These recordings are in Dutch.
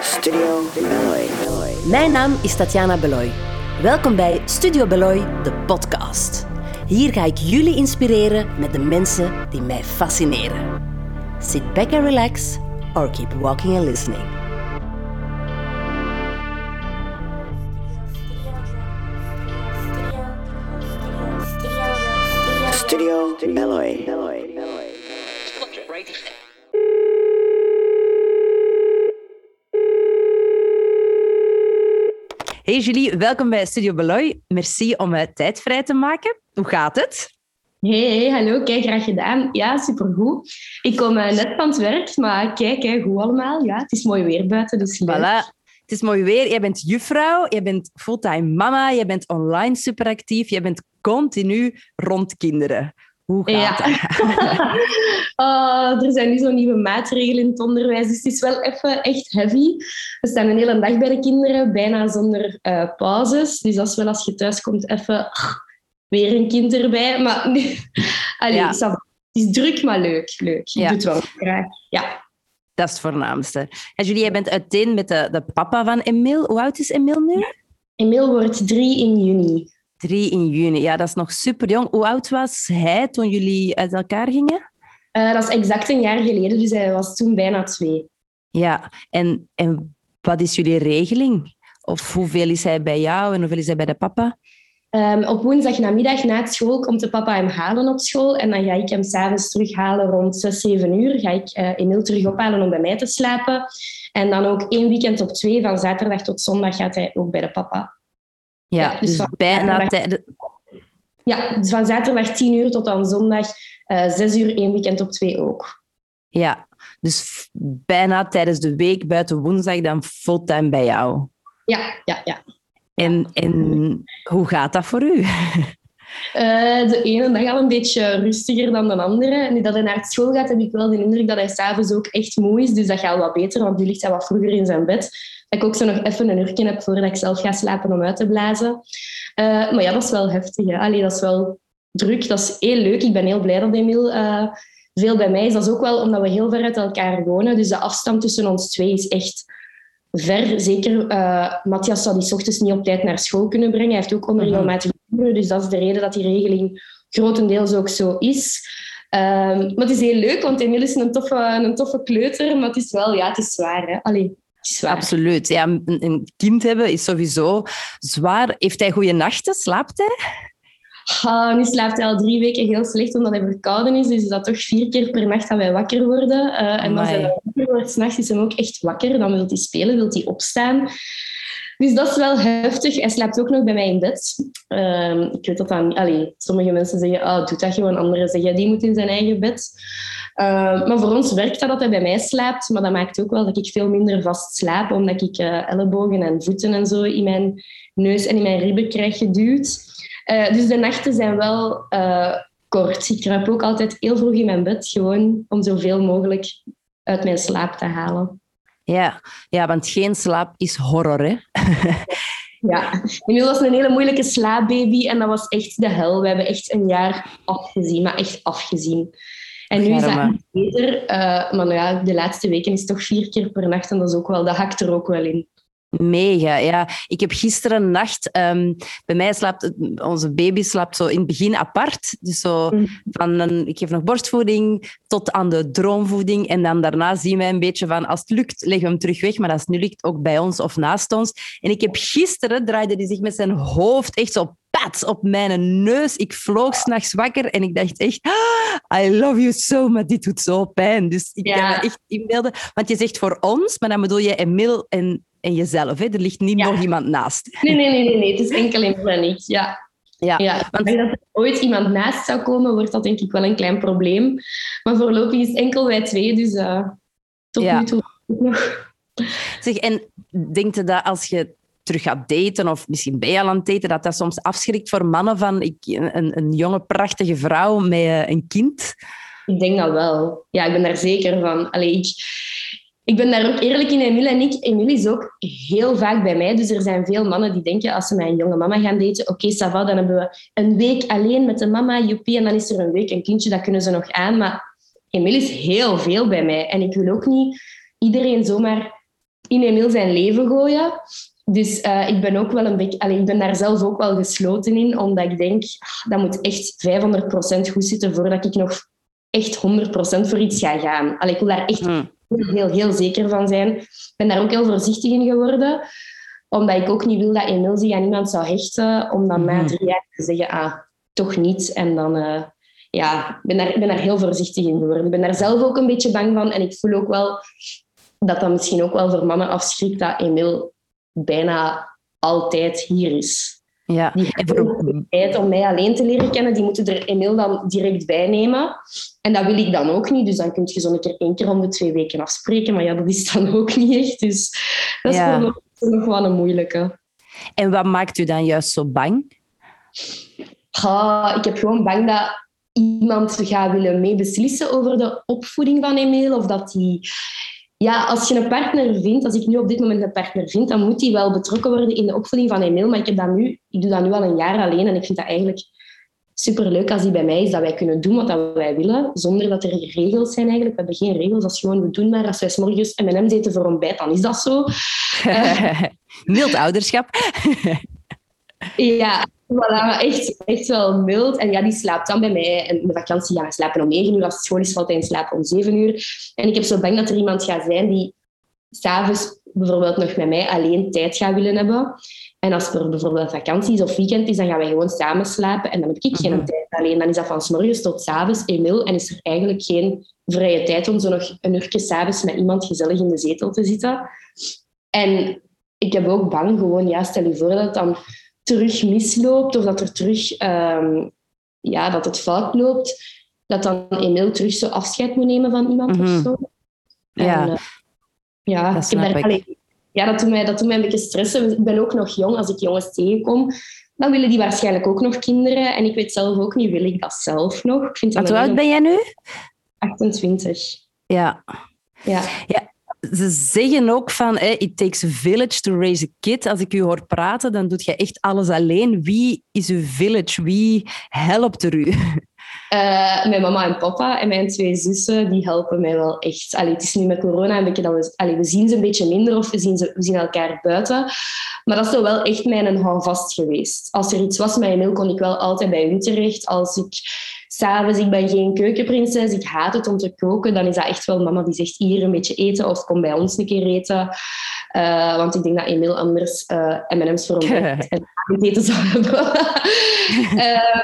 Studio Beloy. Mijn naam is Tatjana Beloy. Welkom bij Studio Beloy, de podcast. Hier ga ik jullie inspireren met de mensen die mij fascineren. Sit back and relax, or keep walking and listening. Hey Julie, welkom bij Studio Beloy. Merci om uh, tijd vrij te maken. Hoe gaat het? Hey, hallo, kijk, graag gedaan. Ja, supergoed. Ik kom uh, net van het werk, maar kijk, hè, goed allemaal. Ja, het is mooi weer buiten, dus leuk. Voilà. Het is mooi weer. Jij bent juffrouw, jij bent fulltime mama, jij bent online superactief, jij bent continu rond kinderen. Hoe gaat Ja. dat? Oh, er zijn nu zo'n nieuwe maatregelen in het onderwijs, dus het is wel even echt heavy. We staan een hele dag bij de kinderen, bijna zonder eh, pauzes. Dus is wel als je thuis komt even ah, weer een kind erbij. Maar nu, allee, Ja. het is druk, maar leuk. leuk. Ik Ja. doe het wel graag. Ja. Dat is het voornaamste. En Julie, jij bent uiteen met de, de papa van Emil. Hoe oud is Emil nu? Emil wordt drie in juni. 3 in juni. Ja, dat is nog super jong. Hoe oud was hij toen jullie uit elkaar gingen? Eh, dat is exact een jaar geleden, dus hij was toen bijna twee. Ja, en, en wat is jullie regeling? Of hoeveel is hij bij jou en hoeveel is hij bij de papa? Ehm, op woensdag namiddag na school komt de papa hem halen op school. En dan ga ik hem s'avonds terughalen rond 6, 7 uur. Ga ik eh Emil terug ophalen om bij mij te slapen. En dan ook één weekend op twee, van zaterdag tot zondag, gaat hij ook bij de papa. Ja, Ja, dus dus van bijna zaterdag-. Ja, dus van zaterdag 10 uur tot aan zondag eh 6 uur, één weekend op twee ook. Ja, dus bijna tijdens de week buiten woensdag dan fulltime bij jou. Ja, ja, ja. En, en hoe gaat dat voor u? Eh, de ene dag al een beetje rustiger dan de andere. Nu dat hij naar school gaat, heb ik wel de indruk dat hij s'avonds ook echt moe is. Dus dat gaat wat beter, want nu ligt hij wat vroeger in zijn bed. Dat ik ook zo nog even een uurtje heb voordat ik zelf ga slapen om uit te blazen. Eh, maar ja, dat is wel heftig. Hè. Allee, dat is wel druk. Dat is heel leuk. Ik ben heel blij dat Emil eh, veel bij mij is. Dat is ook wel omdat we heel ver uit elkaar wonen. Dus de afstand tussen ons twee is echt ver. Zeker, eh Matthias zou die ochtends niet op tijd naar school kunnen brengen. Hij heeft ook onregelmatige uren, dus dat is de reden dat die regeling grotendeels ook zo is. Ehm, maar het is heel leuk, want Emil is een toffe, een toffe kleuter, maar het is wel, ja, het is zwaar. Hè? Allee. Absoluut. Ja, een, kind hebben is sowieso zwaar. Heeft hij goede nachten? Slaapt hij? Ah, nu slaapt hij al drie weken heel slecht omdat hij verkouden is. Dus is dat toch vier keer per nacht dat wij wakker worden. Eh, en als hij dan wakker wordt, s'nachts is hij ook echt wakker. Dan wil hij spelen, wil hij opstaan. Dus dat is wel heftig. Hij slaapt ook nog bij mij in bed. Ehm, ik weet dat dan... Allee, sommige mensen zeggen, ah, doe dat gewoon. Anderen zeggen, die moet in zijn eigen bed. Ehm, maar voor ons werkt dat dat hij bij mij slaapt. Maar dat maakt ook wel dat ik veel minder vast slaap. Omdat ik eh, ellebogen en voeten en zo in mijn neus en in mijn ribben krijg geduwd. Eh, dus de nachten zijn wel eh, kort. Ik kruip ook altijd heel vroeg in mijn bed, gewoon om zoveel mogelijk uit mijn slaap te halen. Ja. ja, want geen slaap is horror, hè? Ja, Emil was een hele moeilijke slaapbaby en dat was echt de hel. We hebben echt een jaar afgezien, maar echt afgezien. En nu is dat beter, eh, maar nou ja, de laatste weken is het toch vier keer per nacht en dat, is ook wel, dat hakt er ook wel in. Mega, ja. Ik heb gisteren nacht... ehm, bij mij slaapt... Onze baby slaapt zo in het begin apart. Dus zo Mhm. van... Een, ik geef nog borstvoeding tot aan de droomvoeding. En dan daarna zien wij een beetje van... Als het lukt, leggen we hem terug weg. Maar als het nu lukt, ook bij ons of naast ons. En ik heb gisteren... Draaide hij zich met zijn hoofd echt zo pat op mijn neus. Ik vloog s'nachts wakker en ik dacht echt... "Ah, I love you so, maar dit doet zo pijn. Dus ik Ja. kan me echt inbeelden. Want je zegt voor ons, maar dan bedoel je Emil en, en jezelf. Hè? Er ligt niet Ja. nog iemand naast. Nee, nee, nee, nee, nee. het is enkel en ik. Ja, Ja. Ja, Want- als er ooit iemand naast zou komen, wordt dat denk ik wel een klein probleem. Maar voorlopig is het enkel wij twee, dus eh, tot Ja. nu toe nog. Zeg, en denk je dat als je terug gaat daten, of misschien ben je al aan het daten, dat dat soms afschrikt voor mannen van ik, een, een jonge, prachtige vrouw met een kind? Ik denk dat wel. Ja, ik ben daar zeker van. Allee, ik, ik ben daar ook eerlijk in, Emile en ik. Emile is ook heel vaak bij mij. Dus er zijn veel mannen die denken, als ze met een jonge mama gaan daten, oké, ça va, dan hebben we een week alleen met de mama, joepie, en dan is er een week een kindje, dat kunnen ze nog aan. Maar Emil is heel veel bij mij. En ik wil ook niet iedereen zomaar in Emil zijn leven gooien. Dus uh, ik ben ook wel een beetje, allee, ik ben daar zelf ook wel gesloten in, omdat ik denk, ah, dat moet echt 500% goed zitten voordat ik nog echt 100% voor iets ga gaan. Allee, ik wil daar echt hmm. Heel, heel, zeker van zijn. Ik ben daar ook heel voorzichtig in geworden, omdat ik ook niet wil dat Emil zich aan iemand zou hechten, om dan na hmm. drie jaar te zeggen, ah, toch niet. En dan, uh, ja, ik ben daar, ben daar heel voorzichtig in geworden. Ik ben daar zelf ook een beetje bang van en ik voel ook wel dat dat misschien ook wel voor mannen afschrikt dat Emil bijna altijd hier is. Ja. Die hebben tijd om mij alleen te leren kennen, die moeten er Emil dan direct bij nemen. En dat wil ik dan ook niet, dus dan kun je zo'n keer één keer om de twee weken afspreken, maar ja, dat is dan ook niet echt. Dus dat is ja. nog, nog wel een moeilijke. En wat maakt u dan juist zo bang? Ah, ik heb gewoon bang dat iemand gaat willen meebeslissen over de opvoeding van Emil, of dat hij ja, als je een partner vindt, als ik nu op dit moment een partner vind, dan moet die wel betrokken worden in de opvoeding van Emil. Maar ik, heb dat nu, ik doe dat nu al een jaar alleen en ik vind dat eigenlijk superleuk als die bij mij is, dat wij kunnen doen wat wij willen, zonder dat er regels zijn eigenlijk. We hebben geen regels, als gewoon, we doen maar. Als wij s morgens M&M's eten voor ontbijt, dan is dat zo. Mild ouderschap. ja, Voilà, echt, echt wel mild. En ja, die slaapt dan bij mij. En de vakantie, ja, we slapen om negen uur. Als het school is, valt hij in slaap om zeven uur. En ik heb zo bang dat er iemand gaat zijn die s'avonds bijvoorbeeld nog met mij alleen tijd gaat willen hebben. En als er bijvoorbeeld vakantie is of weekend is, dan gaan wij gewoon samen slapen. En dan heb ik geen mhm. tijd alleen. Dan is dat van s morgens tot s avonds, Emil. En is er eigenlijk geen vrije tijd om zo nog een uurtje s'avonds met iemand gezellig in de zetel te zitten. En ik heb ook bang gewoon, ja, stel je voor dat het dan terug misloopt of dat er terug um, ja, dat het fout loopt, dat dan Emil terug zo afscheid moet nemen van iemand mm -hmm. of mhm. zo. ja, uh, ja, dat ik ja dat, doet mij, dat doet mij een beetje stressen. Ik ben ook nog jong. Als ik jongens tegenkom, dan willen die waarschijnlijk ook nog kinderen. En ik weet zelf ook niet, wil ik dat zelf nog? Ik vind Hoe oud ben jij nu? 28. Ja. Ja. ja ze zeggen ook van hey, it takes a village to raise a kid. Als ik u hoor praten, dan doet je echt alles alleen. Wie is uw village? Wie helpt er u? Uh, mijn mama en papa en mijn twee zussen, die helpen mij wel echt. Allee, het is nu met corona een beetje dat we... We zien ze een beetje minder of we zien, ze, we zien elkaar buiten. Maar dat is wel echt mijn houvast geweest. Als er iets was met Emil, kon ik wel altijd bij u terecht. Als ik s'avonds, ik ben geen keukenprinses, ik haat het om te koken, dan is dat echt wel mama die zegt hier een beetje eten of kom bij ons een keer eten. Uh, want ik denk dat Emil anders uh, M&M's voor ontbijt en eten zou hebben.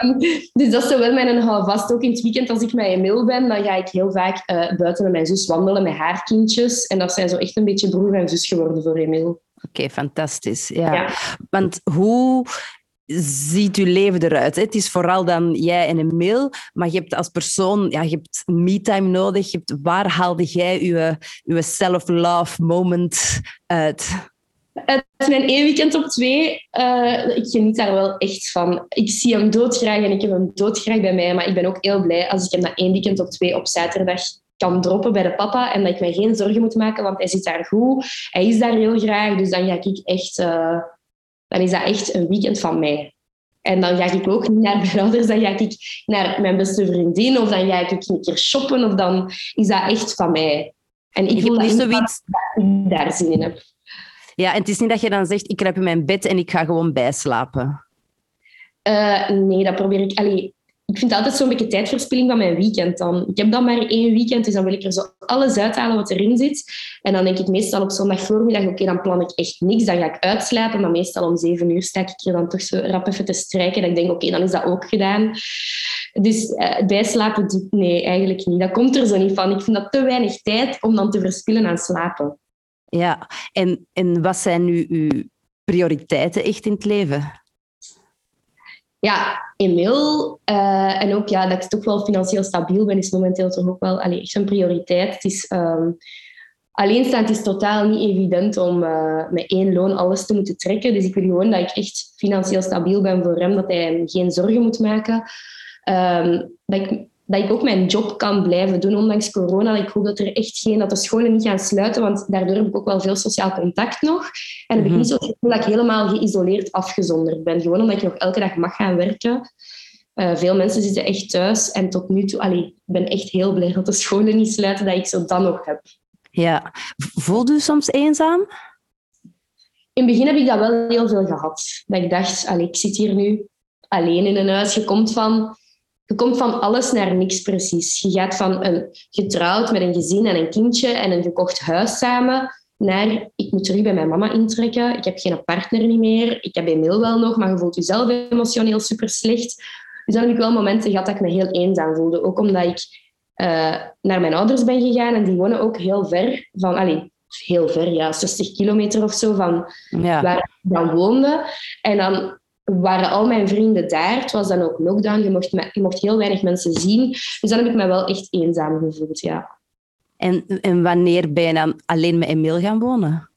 um, dus dat is wel mijn houvast. Ook in het weekend als ik met Emil ben, dan ga ik heel vaak uh, buiten met mijn zus wandelen met haar kindjes. En dat zijn zo echt een beetje broer en zus geworden voor Emil. Oké, okay, fantastisch. Ja. ja. Want hoe ziet je leven eruit? Het is vooral dan jij en een mail, maar je hebt als persoon ja, je hebt me-time nodig. Je hebt, waar haalde jij je, self-love moment uit? Het is mijn één weekend op twee. Uh, ik geniet daar wel echt van. Ik zie hem doodgraag en ik heb hem doodgraag bij mij. Maar ik ben ook heel blij als ik hem na één weekend op twee op zaterdag kan droppen bij de papa. En dat ik mij geen zorgen moet maken, want hij zit daar goed. Hij is daar heel graag. Dus dan ga ik echt... Uh, dan is dat echt een weekend van mij. En dan ga ik ook niet naar mijn ouders, dan ga ik naar mijn beste vriendin of dan ga ik een keer shoppen of dan is dat echt van mij. En ik voel dat, zoiets... dat ik daar zin in heb. Ja, en het is niet dat je dan zegt, ik kruip in mijn bed en ik ga gewoon bijslapen. Uh, nee, dat probeer ik... Allee, ik vind altijd zo'n beetje tijdverspilling van mijn weekend dan. Ik heb dan maar één weekend, dus dan wil ik er zo alles uithalen wat erin zit. En dan denk ik meestal op zondag voormiddag, oké, dan plan ik echt niks. Dan ga ik uitslapen, maar meestal om zeven uur sta ik er dan toch zo rap even te strijken. Dat ik denk, oké, dan is dat ook gedaan. Dus uh, bijslapen, nee, eigenlijk niet. Dat komt er zo niet van. Ik vind dat te weinig tijd om dan te verspillen aan slapen. Ja, en, en wat zijn nu uw prioriteiten echt in het leven? Ja, Emil. Uh, en ook ja, dat ik toch wel financieel stabiel ben, is momenteel toch ook wel allee, echt een prioriteit. Het is, um, alleenstaand is totaal niet evident om uh, met één loon alles te moeten trekken. Dus ik wil gewoon dat ik echt financieel stabiel ben voor hem, dat hij geen zorgen moet maken. Um, dat ik dat ik ook mijn job kan blijven doen, ondanks corona. Ik hoop dat er echt geen, dat de scholen niet gaan sluiten, want daardoor heb ik ook wel veel sociaal contact nog. En heb ik niet zo dat ik helemaal geïsoleerd afgezonderd ben. Gewoon omdat ik nog elke dag mag gaan werken. Eh, veel mensen zitten echt thuis en tot nu toe, allee, ik ben echt heel blij dat de scholen niet sluiten, dat ik zo dan nog heb. Ja. Voelde u soms eenzaam? In het begin heb ik dat wel heel veel gehad. Dat ik dacht, allee, ik zit hier nu alleen in een huis. Je komt van, je komt van alles naar niks precies. Je gaat van een getrouwd met een gezin en een kindje en een gekocht huis samen naar ik moet terug bij mijn mama intrekken. Ik heb geen partner niet meer. Ik heb Emil wel nog, maar je voelt jezelf emotioneel super slecht. Dus dan heb ik wel momenten gehad dat ik me heel eenzaam voelde. Ook omdat ik uh, naar mijn ouders ben gegaan en die wonen ook heel ver van... Allez, heel ver, ja, 60 kilometer of zo van ja. waar ik dan woonde. En dan waren al mijn vrienden daar. Het was dan ook lockdown. Je mocht, je mocht heel weinig mensen zien. Dus dan heb ik me wel echt eenzaam gevoeld, ja. En, en wanneer ben je dan alleen met Emil gaan wonen?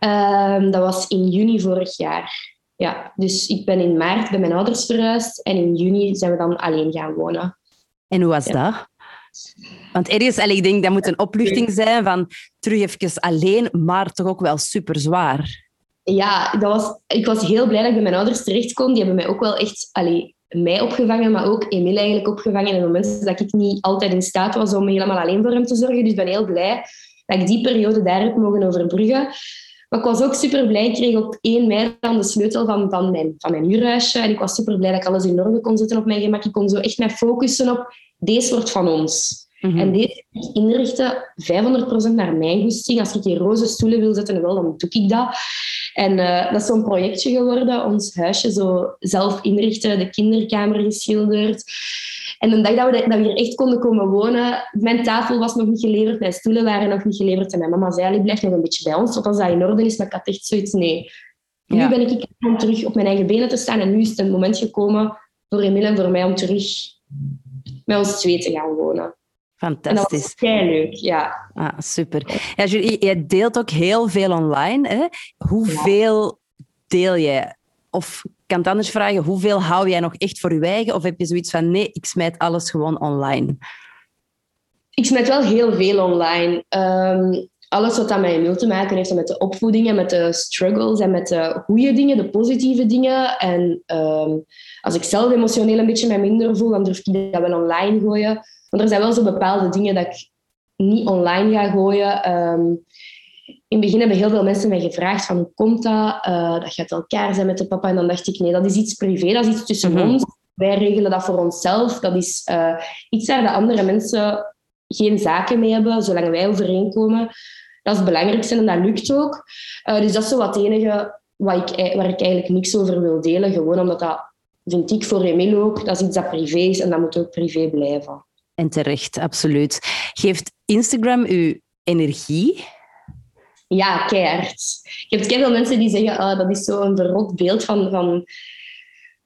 Um, dat was in juni vorig jaar. Ja, dus ik ben in maart bij mijn ouders verhuisd en in juni zijn we dan alleen gaan wonen. En hoe was dat? Want ergens, ik denk dat moet een opluchting zijn van terug even alleen, maar toch ook wel super zwaar. Ja, dat was, ik was heel blij dat ik bij mijn ouders terecht kon. Die hebben mij ook wel echt allee, mij opgevangen, maar ook Emile eigenlijk opgevangen in momenten dat ik niet altijd in staat was om helemaal alleen voor hem te zorgen. Dus ik ben heel blij dat ik die periode daar heb mogen overbruggen. Maar ik was ook super blij. Ik kreeg op 1 mei dan de sleutel van, van, mijn, van mijn huurhuisje. En ik was super blij dat ik alles in orde kon zetten op mijn gemak. Ik kon zo echt mij focussen op deze wordt van ons. Mhm. En deze inrichten 500% naar mijn goesting. Als ik hier roze stoelen wil zetten, wel, dan doe ik dat. En uh, dat is zo'n projectje geworden. Ons huisje zo zelf inrichten, de kinderkamer geschilderd. En de dag dat we, dat we hier echt konden komen wonen, mijn tafel was nog niet geleverd, mijn stoelen waren nog niet geleverd. En mijn mama zei, blijf nog een beetje bij ons, tot als dat in orde is. Maar ik had echt zoiets, nee. Nu ben ik om terug op mijn eigen benen te staan. En nu is het een moment gekomen voor Emile en voor mij om terug met ons twee te gaan wonen. Fantastisch. En dat leuk, ja. Ah, super. Ja, je deelt ook heel veel online. Hè? Hoeveel deel je? Of ik kan het anders vragen, hoeveel hou jij nog echt voor je eigen? Of heb je zoiets van, nee, ik smijt alles gewoon online? Ik smijt wel heel veel online. Um, alles wat aan mijn mail te maken heeft met de opvoeding en met de struggles en met de goede dingen, de positieve dingen. En um, als ik zelf emotioneel een beetje mij minder voel, dan durf ik dat wel online gooien. Want er zijn wel zo bepaalde dingen dat ik niet online ga gooien. Um, in het begin hebben heel veel mensen mij gevraagd van hoe komt dat? Uh, dat gaat elkaar zijn met de papa. En dan dacht ik, nee, dat is iets privé, dat is iets tussen mhm. ons. Wij regelen dat voor onszelf. Dat is uh, iets waar de andere mensen geen zaken mee hebben, zolang wij overeenkomen. Dat is het belangrijkste en dat lukt ook. Uh, dus dat is zo wat het enige wat ik, waar ik eigenlijk niks over wil delen. Gewoon omdat dat, vind ik voor Emil ook, dat is iets dat privé is en dat moet ook privé blijven. En terecht, absoluut. Geeft Instagram u energie? Ja, keihard. Je hebt veel mensen die zeggen oh, dat is zo'n verrot beeld van, van,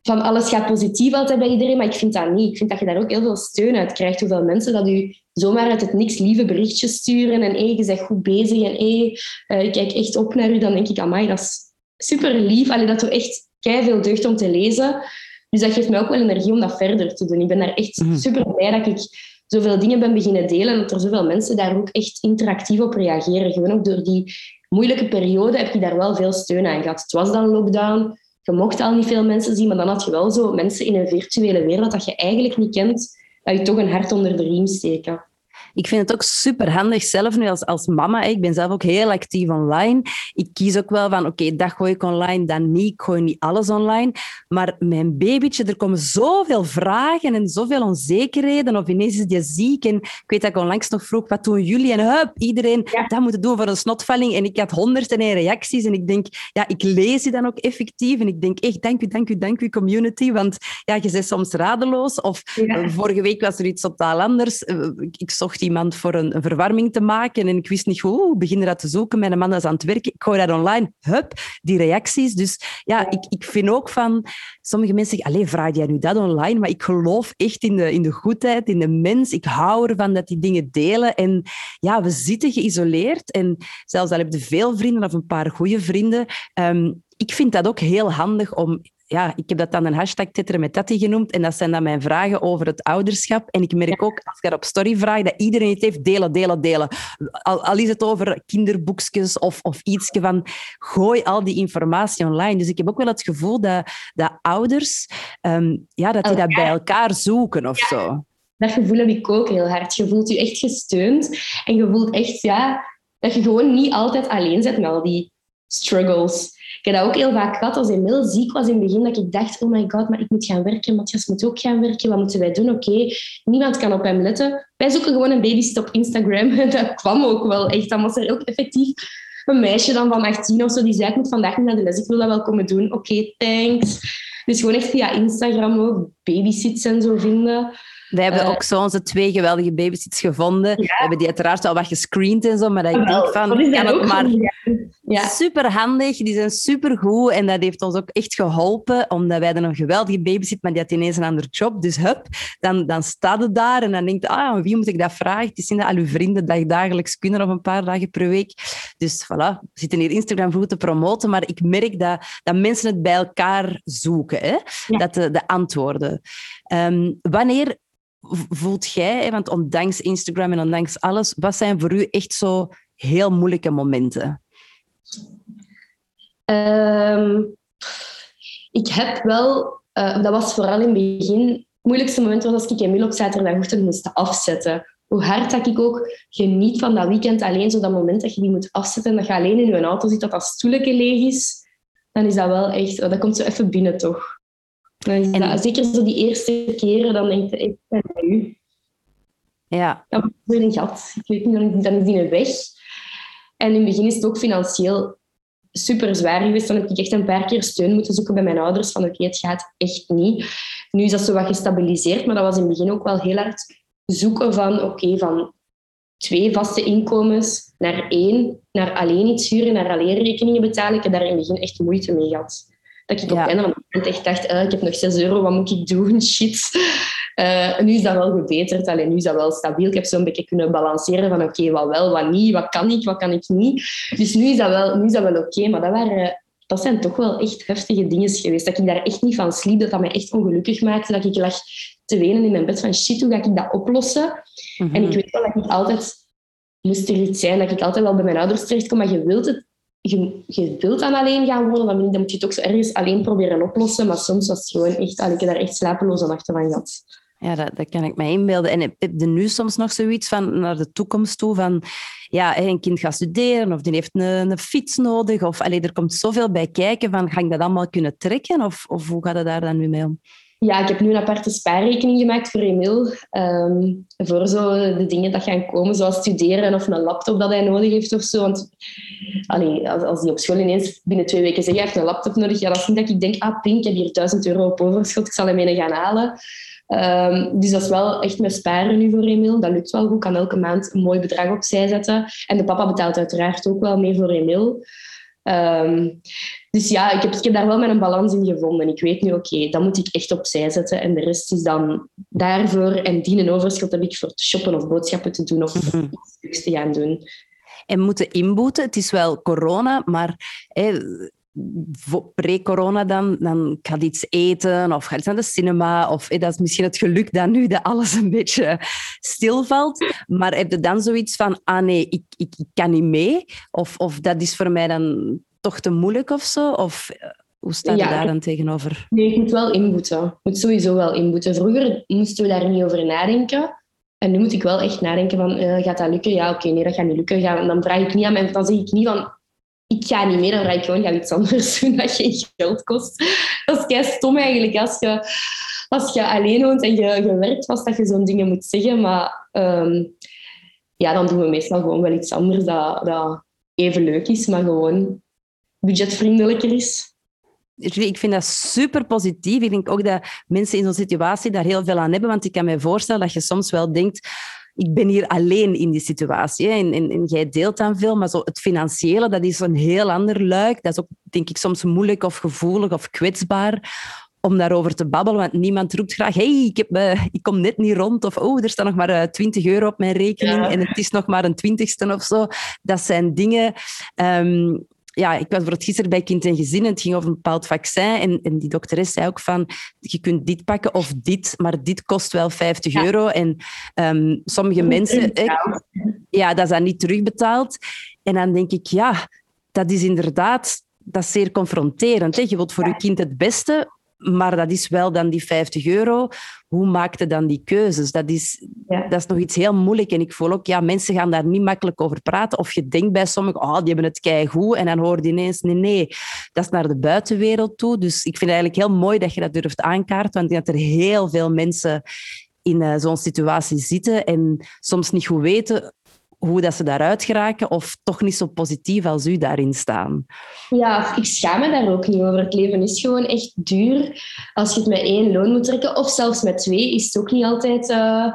van alles gaat positief altijd bij iedereen, maar ik vind dat niet. Ik vind dat je daar ook heel veel steun uit krijgt. Hoeveel mensen dat u zomaar uit het niks lieve berichtjes sturen en hey, je bent goed bezig en hey, uh, ik kijk echt op naar u, dan denk ik, amai, dat is super lief. Allee, dat doet echt veel deugd om te lezen. Dus dat geeft mij ook wel energie om dat verder te doen. Ik ben daar echt mhm. super blij dat ik zoveel dingen ben beginnen delen en dat er zoveel mensen daar ook echt interactief op reageren. Gewoon ook door die moeilijke periode heb je daar wel veel steun aan gehad. Het was dan lockdown, je mocht al niet veel mensen zien, maar dan had je wel zo mensen in een virtuele wereld dat je eigenlijk niet kent, dat je toch een hart onder de riem steken. Ik vind het ook super handig zelf nu als, als mama. Ik ben zelf ook heel actief online. Ik kies ook wel van, oké, dat gooi ik online, dan niet. Ik gooi niet alles online. Maar mijn babytje, er komen zoveel vragen en zoveel onzekerheden. Of ineens is die ziek. En ik weet dat ik onlangs nog vroeg, wat doen jullie? En hup, iedereen ja. dat moet doen voor een snotvalling. En ik had honderden en reacties. En ik denk, ja, ik lees die dan ook effectief. En ik denk echt, dank u, dank u, dank u, community. Want ja, je bent soms radeloos. Of vorige week was er iets totaal anders. Eh, ik zocht iemand voor een, verwarming te maken en ik wist niet hoe, ik begin dat te zoeken. Mijn man is aan het werken, ik gooi dat online, hup, die reacties. Dus ja, ik, ik vind ook van, sommige mensen zeggen, alleen vraag jij nu dat online? Maar ik geloof echt in de, in de goedheid, in de mens. Ik hou ervan dat die dingen delen. En ja, we zitten geïsoleerd en zelfs al heb je veel vrienden of een paar goede vrienden, um, ik vind dat ook heel handig om ja, ik heb dat dan een hashtag tetteren met Tati genoemd. En dat zijn dan mijn vragen over het ouderschap. En ik merk ook, als ik dat op story vraag, dat iedereen het heeft delen, delen, delen. Al, al is het over kinderboekjes of, of iets van, gooi al die informatie online. Dus ik heb ook wel het gevoel dat, dat ouders, ehm, ja, dat die dat bij elkaar zoeken of zo. Dat gevoel heb ik ook heel hard. Je voelt je echt gesteund. En je voelt echt, ja, dat je gewoon niet altijd alleen zit met al die struggles. Ik heb dat ook heel vaak gehad als Emil ziek was in het begin, dat ik dacht, oh my god, maar ik moet gaan werken, Matthias moet ook gaan werken, wat moeten wij doen? Oké, niemand kan op hem letten. Wij zoeken gewoon een babysit op Instagram. Dat kwam ook wel echt. Dan was er ook effectief een meisje dan van 18 of zo, die zei, ik moet vandaag niet naar de les, ik wil dat wel komen doen. Oké, thanks. Dus gewoon echt via Instagram ook babysits en zo vinden. We hebben uh, ook zo onze twee geweldige babysits gevonden. We hebben die uiteraard al wat gescreend en zo, maar dat ik denk van, kan het maar ja. super handig. Die zijn super goed en dat heeft ons ook echt geholpen, omdat wij dan een geweldige babysit, maar die had ineens een ander job. Dus hup, dan, dan staat het daar en dan denkt ah, wie moet ik dat vragen? Het is niet dat al uw vrienden dat dagelijks kunnen of een paar dagen per week. Dus voilà, we zitten hier Instagram goed te promoten, maar ik merk dat, dat mensen het bij elkaar zoeken, hè? Dat de, de antwoorden. Um, wanneer voelt jij, want ondanks Instagram en ondanks alles, wat zijn voor u echt zo heel moeilijke momenten? Um, ik heb wel, uh, dat was vooral in het begin, het moeilijkste moment was als ik Emil op zaterdagochtend moest afzetten. Hoe hard dat ik ook geniet van dat weekend alleen, zo dat moment dat je die moet afzetten en dat je alleen in je auto zit, dat dat stoeletje leeg is, dan is dat wel echt, dat komt zo even binnen toch. En, zeker zo die eerste keren, dan denk je, ik ben bij u. Ja. Dan is een gat. Ik weet niet, dan is die een weg. En in het begin is het ook financieel super zwaar geweest. Dan heb ik echt een paar keer steun moeten zoeken bij mijn ouders. Van oké, het gaat echt niet. Nu is dat zo wat gestabiliseerd, maar dat was in het begin ook wel heel hard zoeken van oké, van twee vaste inkomens naar één, naar alleen iets huren, naar alleen rekeningen betalen. Ik heb daar in het begin echt moeite mee gehad. Dat ik op het einde van het echt dacht, eh, ik heb nog 6 euro, wat moet ik doen? Shit. Uh, nu is dat wel gebeterd, alleen nu is dat wel stabiel. Ik heb zo'n beetje kunnen balanceren van oké, wat wel, wat niet, wat kan ik, wat kan ik niet. Dus nu is dat wel, nu is dat wel oké, maar dat, waren, dat zijn toch wel echt heftige dingen geweest. Dat ik daar echt niet van sliep, dat dat mij echt ongelukkig maakte. Dat ik lag te wenen in mijn bed van shit, hoe ga ik dat oplossen? Mhm. En ik weet wel dat ik altijd moest er iets zijn, dat ik altijd wel bij mijn ouders terechtkom, maar je wilt het je, je wilt dan alleen gaan wonen, dan moet je het ook zo ergens alleen proberen oplossen. Maar soms was het gewoon echt, al ik daar echt slapeloze nachten van gehad. Ja, dat, dat kan ik me inbeelden. En heb je nu soms nog zoiets van naar de toekomst toe? Van ja, een kind gaat studeren of die heeft een, een fiets nodig. Of allee, er komt zoveel bij kijken. Van, ga ik dat allemaal kunnen trekken? Of, of hoe gaat het daar dan nu mee om? Ja, ik heb nu een aparte spaarrekening gemaakt voor Emil. Um, voor zo de dingen dat gaan komen, zoals studeren of een laptop dat hij nodig heeft of zo. Want als, als op school ineens binnen twee weken zegt, hij heeft een laptop nodig, ja, dat is niet dat ik denk, ah pink, ik heb hier 1000 euro op overschot, ik zal hem mee gaan halen. Um, dus dat is wel echt mijn sparen nu voor Emil. Dat lukt wel goed. Ik kan elke maand een mooi bedrag opzij zetten. En de papa betaalt uiteraard ook wel mee voor Emil. Um, dus ja, ik heb, ik heb daar wel mijn balans in gevonden. Ik weet nu, oké, okay, dat moet ik echt opzij zetten. En de rest is dan daarvoor. En die een overschot heb ik voor te shoppen of boodschappen te doen of mm iets te gaan doen. En moeten inboeten. Het is wel corona, maar pre-corona dan, dan gaat iets eten of gaat iets naar de cinema. Of dat is misschien het geluk dat nu dat alles een beetje stilvalt. Maar heb je dan zoiets van, ah nee, ik, ik, ik kan niet mee? Of, of dat is voor mij dan toch te moeilijk of zo? Of eh, hoe sta je daar dan tegenover? Nee, ik moet wel inboeten. Ik moet sowieso wel inboeten. Vroeger moesten we daar niet over nadenken. En nu moet ik wel echt nadenken van, uh, gaat dat lukken? Ja, oké, nee, dat gaat niet lukken. Ga, dan vraag ik niet aan mij, dan zeg ik niet van, ik ga niet mee, dan vraag ik gewoon, ga iets anders doen dat geen geld kost. Dat is kei stom eigenlijk, als je, als je alleen woont en je, je werkt vast, dat je zo'n dingen moet zeggen. Maar um, ja, dan doen we meestal gewoon wel iets anders dat, dat even leuk is, maar gewoon budgetvriendelijker is. Ik vind dat super positief. Ik denk ook dat mensen in zo'n situatie daar heel veel aan hebben. Want ik kan me voorstellen dat je soms wel denkt ik ben hier alleen in die situatie. En, en, en, jij deelt dan veel, maar zo het financiële, dat is een heel ander luik. Dat is ook, denk ik, soms moeilijk of gevoelig of kwetsbaar om daarover te babbelen, want niemand roept graag hey, ik, heb, uh, ik kom net niet rond, of oh, er staat nog maar uh, eh, 20 euro op mijn rekening en het is nog maar een twintigste of zo. Dat zijn dingen... Um, ja, ik was voor het gisteren bij Kind en Gezin en het ging over een bepaald vaccin. En, en die dokteres zei ook van, je kunt dit pakken of dit, maar dit kost wel 50 euro. En ehm, sommige mensen... ja, dat is dan niet terugbetaald. En dan denk ik, ja, dat is inderdaad dat is zeer confronterend. Hè? Je wilt voor je kind het beste, maar dat is wel dan die 50 euro. Hoe maak je dan die keuzes? Dat is, dat is nog iets heel moeilijk. En ik voel ook, ja, mensen gaan daar niet makkelijk over praten. Of je denkt bij sommigen, oh, die hebben het keigoed. En dan hoor je ineens, nee, nee, dat is naar de buitenwereld toe. Dus ik vind het eigenlijk heel mooi dat je dat durft aankaarten. Want ik denk dat er heel veel mensen in uh, zo'n situatie zitten en soms niet goed weten hoe dat ze daaruit geraken of toch niet zo positief als u daarin staan? Ja, ik schaam me daar ook niet over. Het leven is gewoon echt duur. Als je het met één loon moet trekken, of zelfs met twee, is het ook niet altijd uh,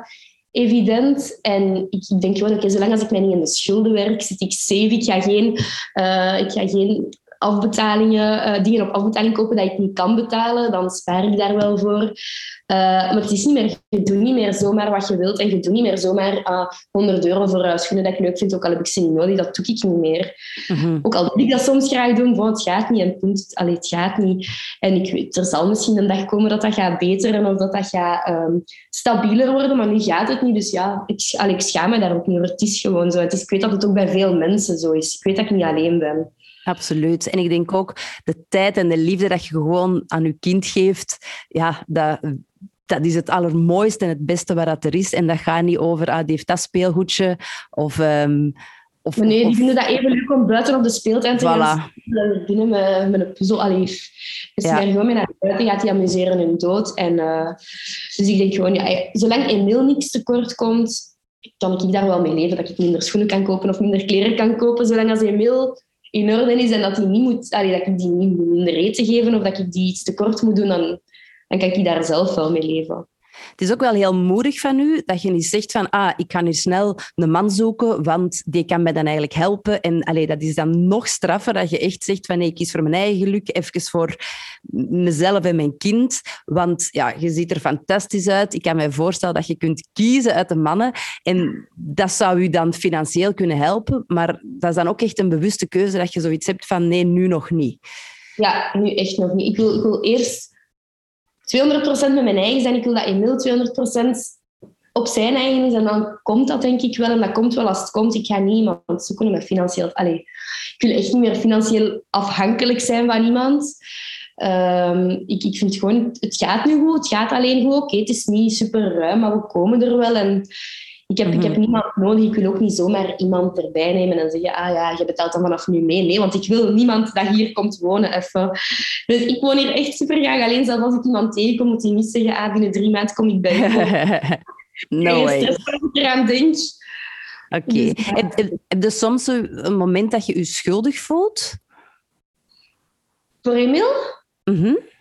evident. En ik denk gewoon, oké, zolang als ik mij niet in de schulden werk, zit ik safe. Ik ga geen, uh, ik ga geen afbetalingen, uh, dingen op afbetaling kopen dat ik niet kan betalen, dan spaar ik daar wel voor. Uh, maar het is niet meer, je doet niet meer zomaar wat je wilt en je doet niet meer zomaar uh, ah, 100 euro voor uh, schoenen dat ik leuk vind, ook al heb ik ze niet nodig, dat doe ik niet meer. Mm-hmm. Ook al wil ik dat soms graag doen, het gaat niet en punt, allee, het gaat niet. En ik weet, er zal misschien een dag komen dat dat gaat beteren of dat dat gaat um, stabieler worden, maar nu gaat het niet. Dus ja, ik, allee, ik schaam me daar ook niet over. Het is gewoon zo. Het is, ik weet dat het ook bij veel mensen zo is. Ik weet dat ik niet alleen ben. Absoluut. En ik denk ook de tijd en de liefde dat je gewoon aan je kind geeft, ja, dat, dat is het allermooiste en het beste wat dat er is. En dat gaat niet over, ah, die heeft dat speelgoedje of... Um, of, nee, die vinden dat even leuk om buiten op de speeltuin te gaan binnen met, met een puzzel. Allee, dus ja. gewoon mee naar buiten, gaat die amuseren hun dood. En, uh, dus ik denk gewoon, ja, zolang Emil niks tekort komt, kan ik daar wel mee leven. Dat ik minder schoenen kan kopen of minder kleren kan kopen. Zolang als Emil in orde is en dat, die niet moet, allee, dat ik die niet minder eten geven of dat ik die iets tekort moet doen, dan, dan kan ik daar zelf wel mee leven. Het is ook wel heel moedig van u dat je niet zegt van ah, ik ga nu snel een man zoeken, want die kan mij dan eigenlijk helpen. En allee, dat is dan nog straffer dat je echt zegt van nee, ik kies voor mijn eigen geluk, even voor mezelf en mijn kind. Want ja, je ziet er fantastisch uit. Ik kan me voorstellen dat je kunt kiezen uit de mannen. En dat zou u dan financieel kunnen helpen. Maar dat is dan ook echt een bewuste keuze dat je zoiets hebt van nee, nu nog niet. Ja, nu echt nog niet. Ik wil, ik wil eerst 200% met mijn eigen zijn. Ik wil dat Emil 200% op zijn eigen is. En dan komt dat denk ik wel. En dat komt wel als het komt. Ik ga niet iemand zoeken met financieel... Allee, ik wil echt niet meer financieel afhankelijk zijn van iemand. Um, ik, ik vind gewoon, het gaat nu goed. Het gaat alleen goed. Oké, het is niet super ruim, maar we komen er wel. En ik heb, ik heb mhm. niemand nodig. Ik wil ook niet zomaar iemand erbij nemen en zeggen, ah ja, je betaalt dan vanaf nu mee. Nee, want ik wil niemand dat hier komt wonen even. Dus ik woon hier echt super graag alleen. Zelfs als ik iemand tegenkom, moet hij niet zeggen, ah, binnen drie maanden kom ik bij je. no way. ik eraan denk. Oké. Okay. Dus, heb, heb, je soms een moment dat je je schuldig voelt? Voor Emil? Mm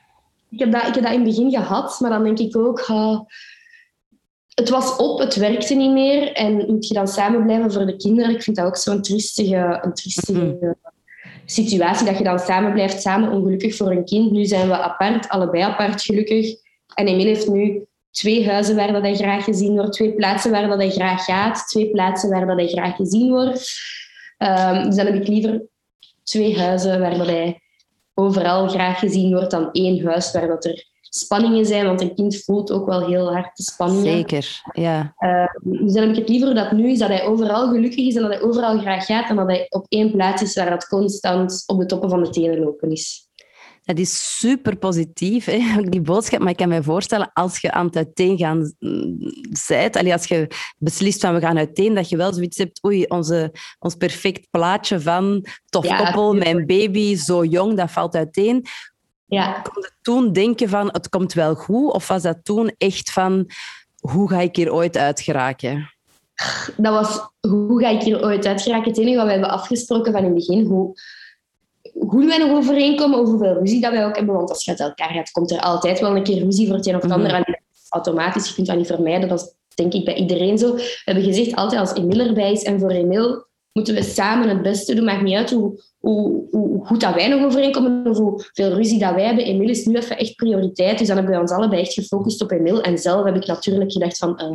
ik, heb dat, ik heb dat in het begin gehad, maar dan denk ik ook het was op, het werkte niet meer. En moet je dan samen blijven voor de kinderen? Ik vind dat ook zo'n triestige, een triestige mhm. situatie. Dat je dan samen blijft, samen ongelukkig voor een kind. Nu zijn we apart, allebei apart gelukkig. En Emile heeft nu twee huizen waar dat hij graag gezien wordt. Twee plaatsen waar dat hij graag gaat. Twee plaatsen waar dat hij graag gezien wordt. Um, dus dan heb ik liever twee huizen waar dat hij overal graag gezien wordt dan één huis waar dat er spanningen zijn, want een kind voelt ook wel heel hard de spanningen. Zeker, ja. Uh, dus dan heb ik het liever dat nu is dat hij overal gelukkig is en dat hij overal graag gaat en dat hij op één plaats is waar dat constant op de toppen van de tenen lopen is. Dat is super positief, hè? die boodschap. Maar ik kan me voorstellen, als je aan het uiteengaan bent, als je beslist van we gaan uiteen, dat je wel zoiets hebt, oei, onze, ons perfect plaatje van tof koppel, mijn baby, zo jong, dat valt uiteen. Ja. Kon je toen denken van het komt wel goed? Of was dat toen echt van hoe ga ik hier ooit uit geraken? Dat was hoe ga ik hier ooit uit geraken? Het enige wat we hebben afgesproken van in het begin, hoe, hoe wij nog overeenkomen over hoeveel ruzie dat wij ook hebben. Want als je uit elkaar gaat, komt er altijd wel een keer ruzie voor het een of het mhm. ander. Automatisch, je kunt dat niet vermijden. Dat is denk ik bij iedereen zo. We hebben gezegd, altijd als Emil erbij is en voor Emil moeten we samen het beste doen. Maakt niet uit hoe, hoe, hoe goed dat wij nog overeenkomen of hoeveel ruzie dat wij hebben. Emil is nu even echt prioriteit. Dus dan hebben we ons allebei echt gefocust op Emil. En zelf heb ik natuurlijk gedacht van, uh,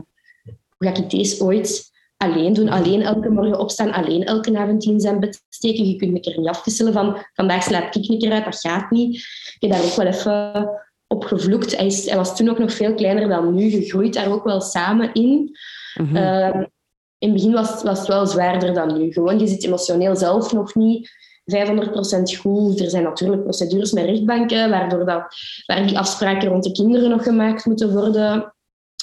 hoe ga ik deze ooit alleen doen. Alleen elke morgen opstaan, alleen elke avond in zijn bed steken. Je kunt er niet afwisselen van vandaag slaap ik een keer uit, dat gaat niet. Ik heb daar ook wel even op gevloekt. Hij, is, hij was toen ook nog veel kleiner dan nu, gegroeid daar ook wel samen in. Mhm. Ehm, in het begin was, was het wel zwaarder dan nu. Gewoon, je zit emotioneel zelf nog niet 500% goed. Er zijn natuurlijk procedures met rechtbanken, waardoor dat, waar die afspraken rond de kinderen nog gemaakt moeten worden.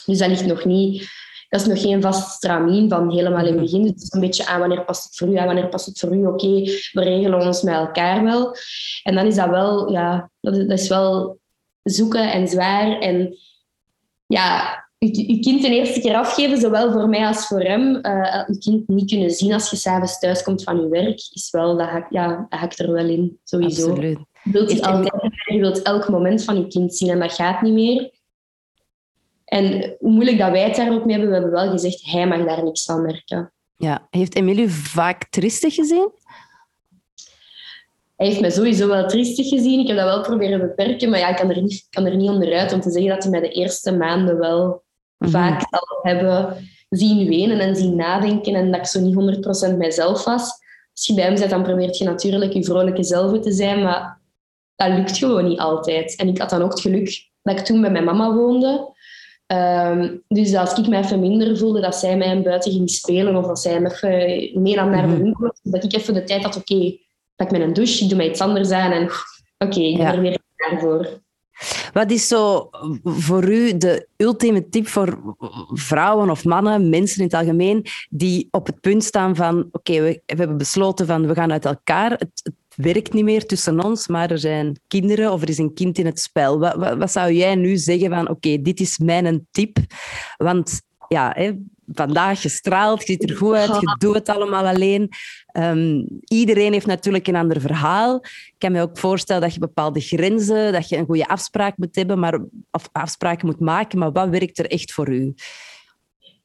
Dus dat ligt nog niet... Dat is nog geen vast stramien van helemaal in het begin. Het is een beetje aan wanneer past het voor u, aan wanneer past het voor u. Oké, we regelen ons met elkaar wel. En dan is dat wel... Ja, dat is wel zoeken en zwaar. En ja, je, je kind de eerste keer afgeven, zowel voor mij als voor hem. eh je kind niet kunnen zien als je s'avonds thuis komt van je werk, is wel, dat, hak, ja, dat hakt er wel in, sowieso. Absoluut. Je wilt, het En- altijd, je wilt elk moment van je kind zien en dat gaat niet meer. En hoe moeilijk dat wij het daar ook mee hebben, we hebben wel gezegd, hij mag daar niks van merken. Ja. Heeft Emilie vaak triestig gezien? Hij heeft mij sowieso wel triestig gezien. Ik heb dat wel proberen beperken, maar ja, ik kan er niet, kan er niet onderuit om te zeggen dat hij mij de eerste maanden wel. Vaak zal hebben zien wenen en zien nadenken en dat ik zo niet 100% mijzelf was. Als je bij hem bent, dan probeert je natuurlijk je vrolijke zelf te zijn, maar dat lukt gewoon niet altijd. En ik had dan ook het geluk dat ik toen bij mijn mama woonde. Ehm, dus als ik mij even minder voelde, dat zij mij buiten ging spelen of dat zij hem even mee nam naar de Mhm. winkel, dat ik even de tijd had, oké, pak met een douche, ik doe mij iets anders aan en oké, ik ben Ja. er weer klaar voor. Wat is zo voor u de ultieme tip voor vrouwen of mannen, mensen in het algemeen, die op het punt staan van oké, we, we hebben besloten van we gaan uit elkaar, het, het werkt niet meer tussen ons, maar er zijn kinderen of er is een kind in het spel. Wat, wat, zou jij nu zeggen van oké, dit is mijn tip? Want ja, hè, vandaag gestraald, je ziet er goed uit, je doet het allemaal alleen. Ehm, iedereen heeft natuurlijk een ander verhaal. Ik kan me ook voorstellen dat je bepaalde grenzen, dat je een goede afspraak moet hebben, maar, of afspraken moet maken, maar wat werkt er echt voor u?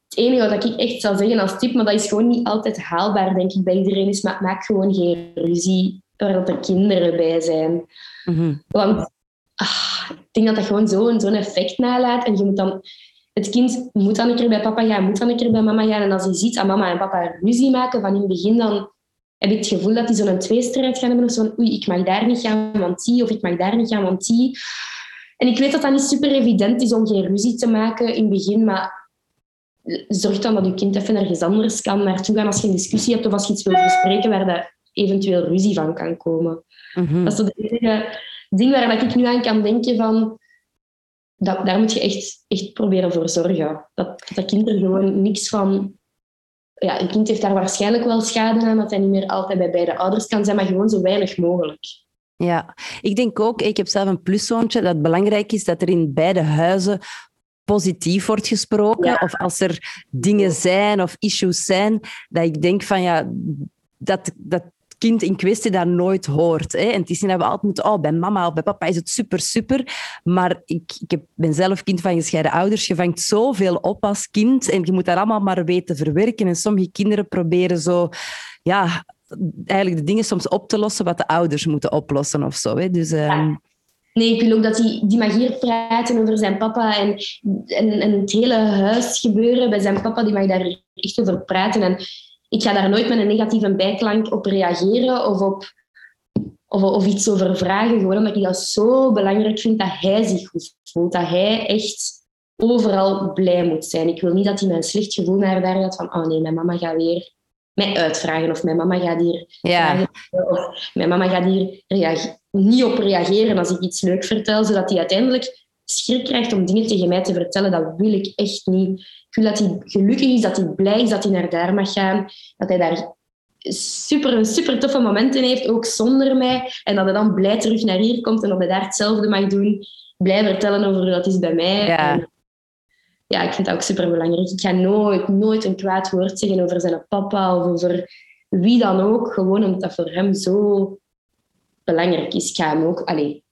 Het enige wat ik echt zou zeggen als tip, maar dat is gewoon niet altijd haalbaar, denk ik, bij iedereen, is ma- maak gewoon geen ruzie waar dat er kinderen bij zijn. Mhm. Want ah, ik denk dat dat gewoon zo'n zo'n effect nalaat. En je moet dan... Het kind moet dan een keer bij papa gaan, moet dan een keer bij mama gaan. En als hij ziet dat mama en papa ruzie maken van in het begin, dan heb ik het gevoel dat die zo'n tweestrijd gaan hebben. Of zo van, oei, ik mag daar niet gaan, want die. Of ik mag daar niet gaan, want die. En ik weet dat dat niet super evident is om geen ruzie te maken in het begin, maar zorg dan dat je kind even ergens anders kan naartoe gaan als je een discussie hebt of als je iets wil bespreken waar dat eventueel ruzie van kan komen. Mhm. Dat is de enige ding waar ik nu aan kan denken van... Dat, daar moet je echt, echt proberen voor zorgen. Dat dat kind er gewoon niks van... Ja, een kind heeft daar waarschijnlijk wel schade aan, dat hij niet meer altijd bij beide ouders kan zijn, maar gewoon zo weinig mogelijk. Ja, ik denk ook, ik heb zelf een pluszoontje, dat het belangrijk is dat er in beide huizen positief wordt gesproken. Ja. Of als er dingen zijn of issues zijn, dat ik denk van ja, dat dat kind in kwestie dat nooit hoort. Hè. En het is niet dat we altijd moeten, oh, bij mama of bij papa is het super, super. Maar ik, ik ben zelf kind van gescheiden ouders. Je vangt zoveel op als kind en je moet dat allemaal maar weten verwerken. En sommige kinderen proberen zo, ja, eigenlijk de dingen soms op te lossen wat de ouders moeten oplossen of zo. Hè. Dus, ehm, Nee, ik wil ook dat die, die mag hier praten over zijn papa en, en, en het hele huis gebeuren bij zijn papa, die mag daar echt over praten. En ik ga daar nooit met een negatieve bijklank op reageren of, op, of, of iets over vragen. Gewoon omdat ik dat zo belangrijk vind dat hij zich goed voelt. Dat hij echt overal blij moet zijn. Ik wil niet dat hij met een slecht gevoel naar daar gaat van oh nee, mijn mama gaat weer mij uitvragen of mijn mama gaat hier ja. of mijn mama gaat hier niet op reageren als ik iets leuk vertel, zodat hij uiteindelijk schrik krijgt om dingen tegen mij te vertellen. Dat wil ik echt niet. Ik wil dat hij gelukkig is, dat hij blij is dat hij naar daar mag gaan, dat hij daar super, super toffe momenten heeft, ook zonder mij, en dat hij dan blij terug naar hier komt en dat hij daar hetzelfde mag doen. Blij vertellen over hoe dat is bij mij. Ja. En ja, ik vind dat ook super belangrijk. Ik ga nooit, nooit een kwaad woord zeggen over zijn papa of over wie dan ook, gewoon omdat dat voor hem zo belangrijk is. Ik ga hem ook... Allee,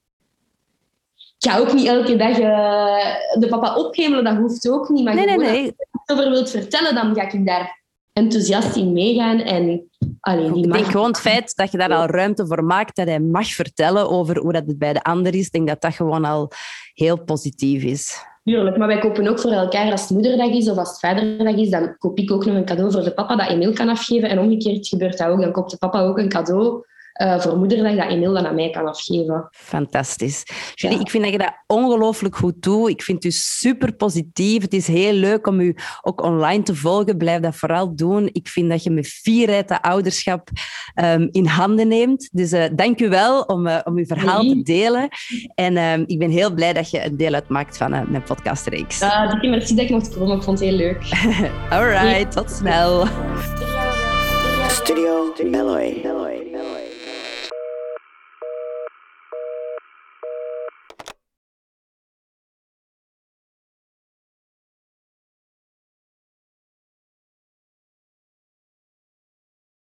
ik ga ook niet elke dag eh, de papa ophemelen, dat hoeft ook niet. Maar Nee, nee, nee. als je erover wilt vertellen, dan ga ik daar enthousiast in meegaan. En, allee, die Ik mag... denk gewoon het feit dat je daar al ruimte voor maakt, dat hij mag vertellen over hoe dat het bij de ander is, ik denk dat dat gewoon al heel positief is. Tuurlijk, maar wij kopen ook voor elkaar als het moederdag is of als het vaderdag is, dan koop ik ook nog een cadeau voor de papa dat Emil kan afgeven. En omgekeerd gebeurt dat ook. Dan koopt de papa ook een cadeau uh, voor moederdag dat Emil dan aan mij kan afgeven. Fantastisch. Julie, ik vind dat je dat ongelooflijk goed doet. Ik vind u super positief. Het is heel leuk om u ook online te volgen. Blijf dat vooral doen. Ik vind dat je met vierheid de ouderschap um, in handen neemt. Dus uh, dank u wel om, uh, om uw verhaal nee. te delen. En um, ik ben heel blij dat je een deel uitmaakt van mijn podcastreeks. Ja, dikke merci dat ik mocht komen. Ik vond het heel leuk. All right, tot snel. Studio Meloy.